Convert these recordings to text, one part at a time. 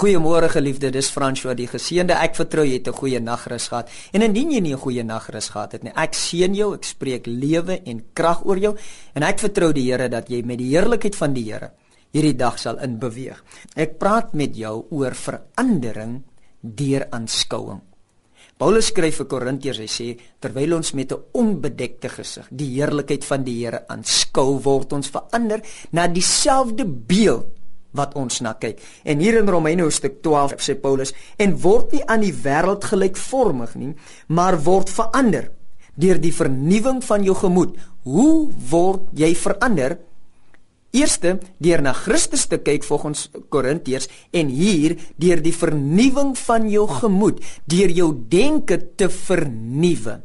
Goeiemôre geliefde, dis François die geseënde. Ek vertrou jy het 'n goeie nagrus gehad. En indien jy nie 'n goeie nagrus gehad het nie, ek seën jou, ek spreek lewe en krag oor jou en ek vertrou die Here dat jy met die heerlikheid van die Here hierdie dag sal inbeweeg. Ek praat met jou oor verandering deur aanskouing. Paulus skryf vir Korintiërs, hy sê terwyl ons met 'n onbedekte gesig die heerlikheid van die Here aanskou, word ons verander na dieselfde beeld wat ons na kyk. En hier in Romeine hoofstuk 12 sê Paulus en word nie aan die wêreld gelykvormig nie, maar word verander deur die vernuwing van jou gemoed. Hoe word jy verander? Eerste deur na Christus te kyk volgens Korintiërs en hier deur die vernuwing van jou gemoed, deur jou denke te vernuwe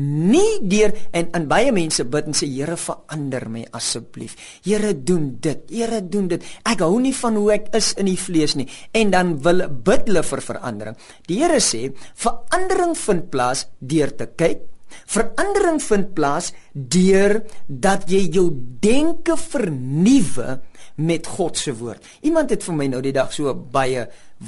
nie deur en in baie mense bid en sê Here verander my asseblief. Here doen dit. Here doen dit. Ek hou nie van hoe ek is in die vlees nie en dan wil bid hulle vir verandering. Die Here sê verandering vind plaas deur te kyk. Verandering vind plaas deur dat jy jou denke vernuwe met God se woord. Iemand het vir my nou die dag so baie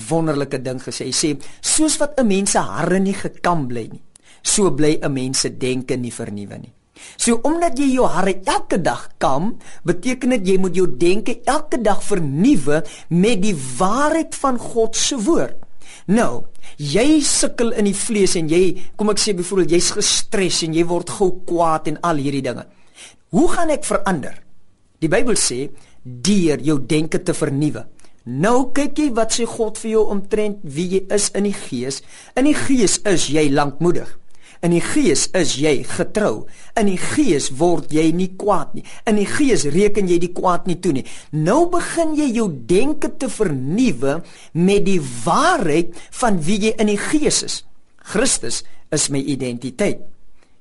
wonderlike ding gesê. Hy sê soos wat 'n mens se hare nie gekam bly nie so bly 'n mens se denke nie vernuwe nie. So omdat jy jou hare elke dag kam, beteken dit jy moet jou denke elke dag vernuwe met die waarheid van God se woord. Nou, jy sukkel in die vlees en jy, kom ek sê byvoorbeeld jy's gestres en jy word gou kwaad en al hierdie dinge. Hoe gaan ek verander? Die Bybel sê deur jou denke te vernuwe. Nou kyk jy wat sê God vir jou omtrent wie jy is in die gees. In die gees is jy lankmoedig. In die gees is jy getrou. In die gees word jy nie kwaad nie. In die gees reken jy die kwaad nie toe nie. Nou begin jy jou denke te vernuwe met die waarheid van wie jy in die gees is. Christus is my identiteit.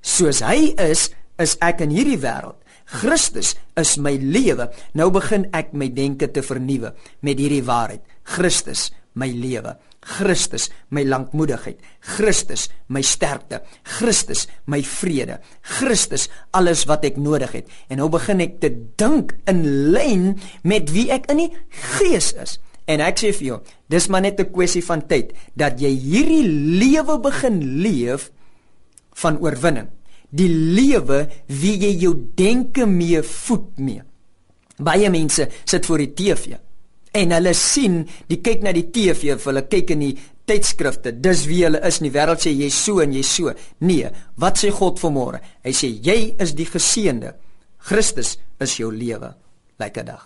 Soos hy is, is ek in hierdie wêreld. Christus is my lewe. Nou begin ek my denke te vernuwe met hierdie waarheid. Christus my lewe. Christus my lankmoedigheid, Christus my sterkte, Christus my vrede, Christus alles wat ek nodig het. En nou begin ek te dink in lyn met wie ek in die Gees is. En ek sê vir jou, dis maar net 'n kwessie van tyd dat jy hierdie lewe begin leef van oorwinning. Die lewe wie jy jou denke mee voed mee. Baie mense sit voor die TV en hulle sien, die kyk na die TV of hulle kyk in die tydskrifte, dis wie hulle is. Die wêreld sê jy so en jy so. Nee, wat sê God vanmôre? Hy sê jy is die geseënde. Christus is jou lewe. Lekker dag.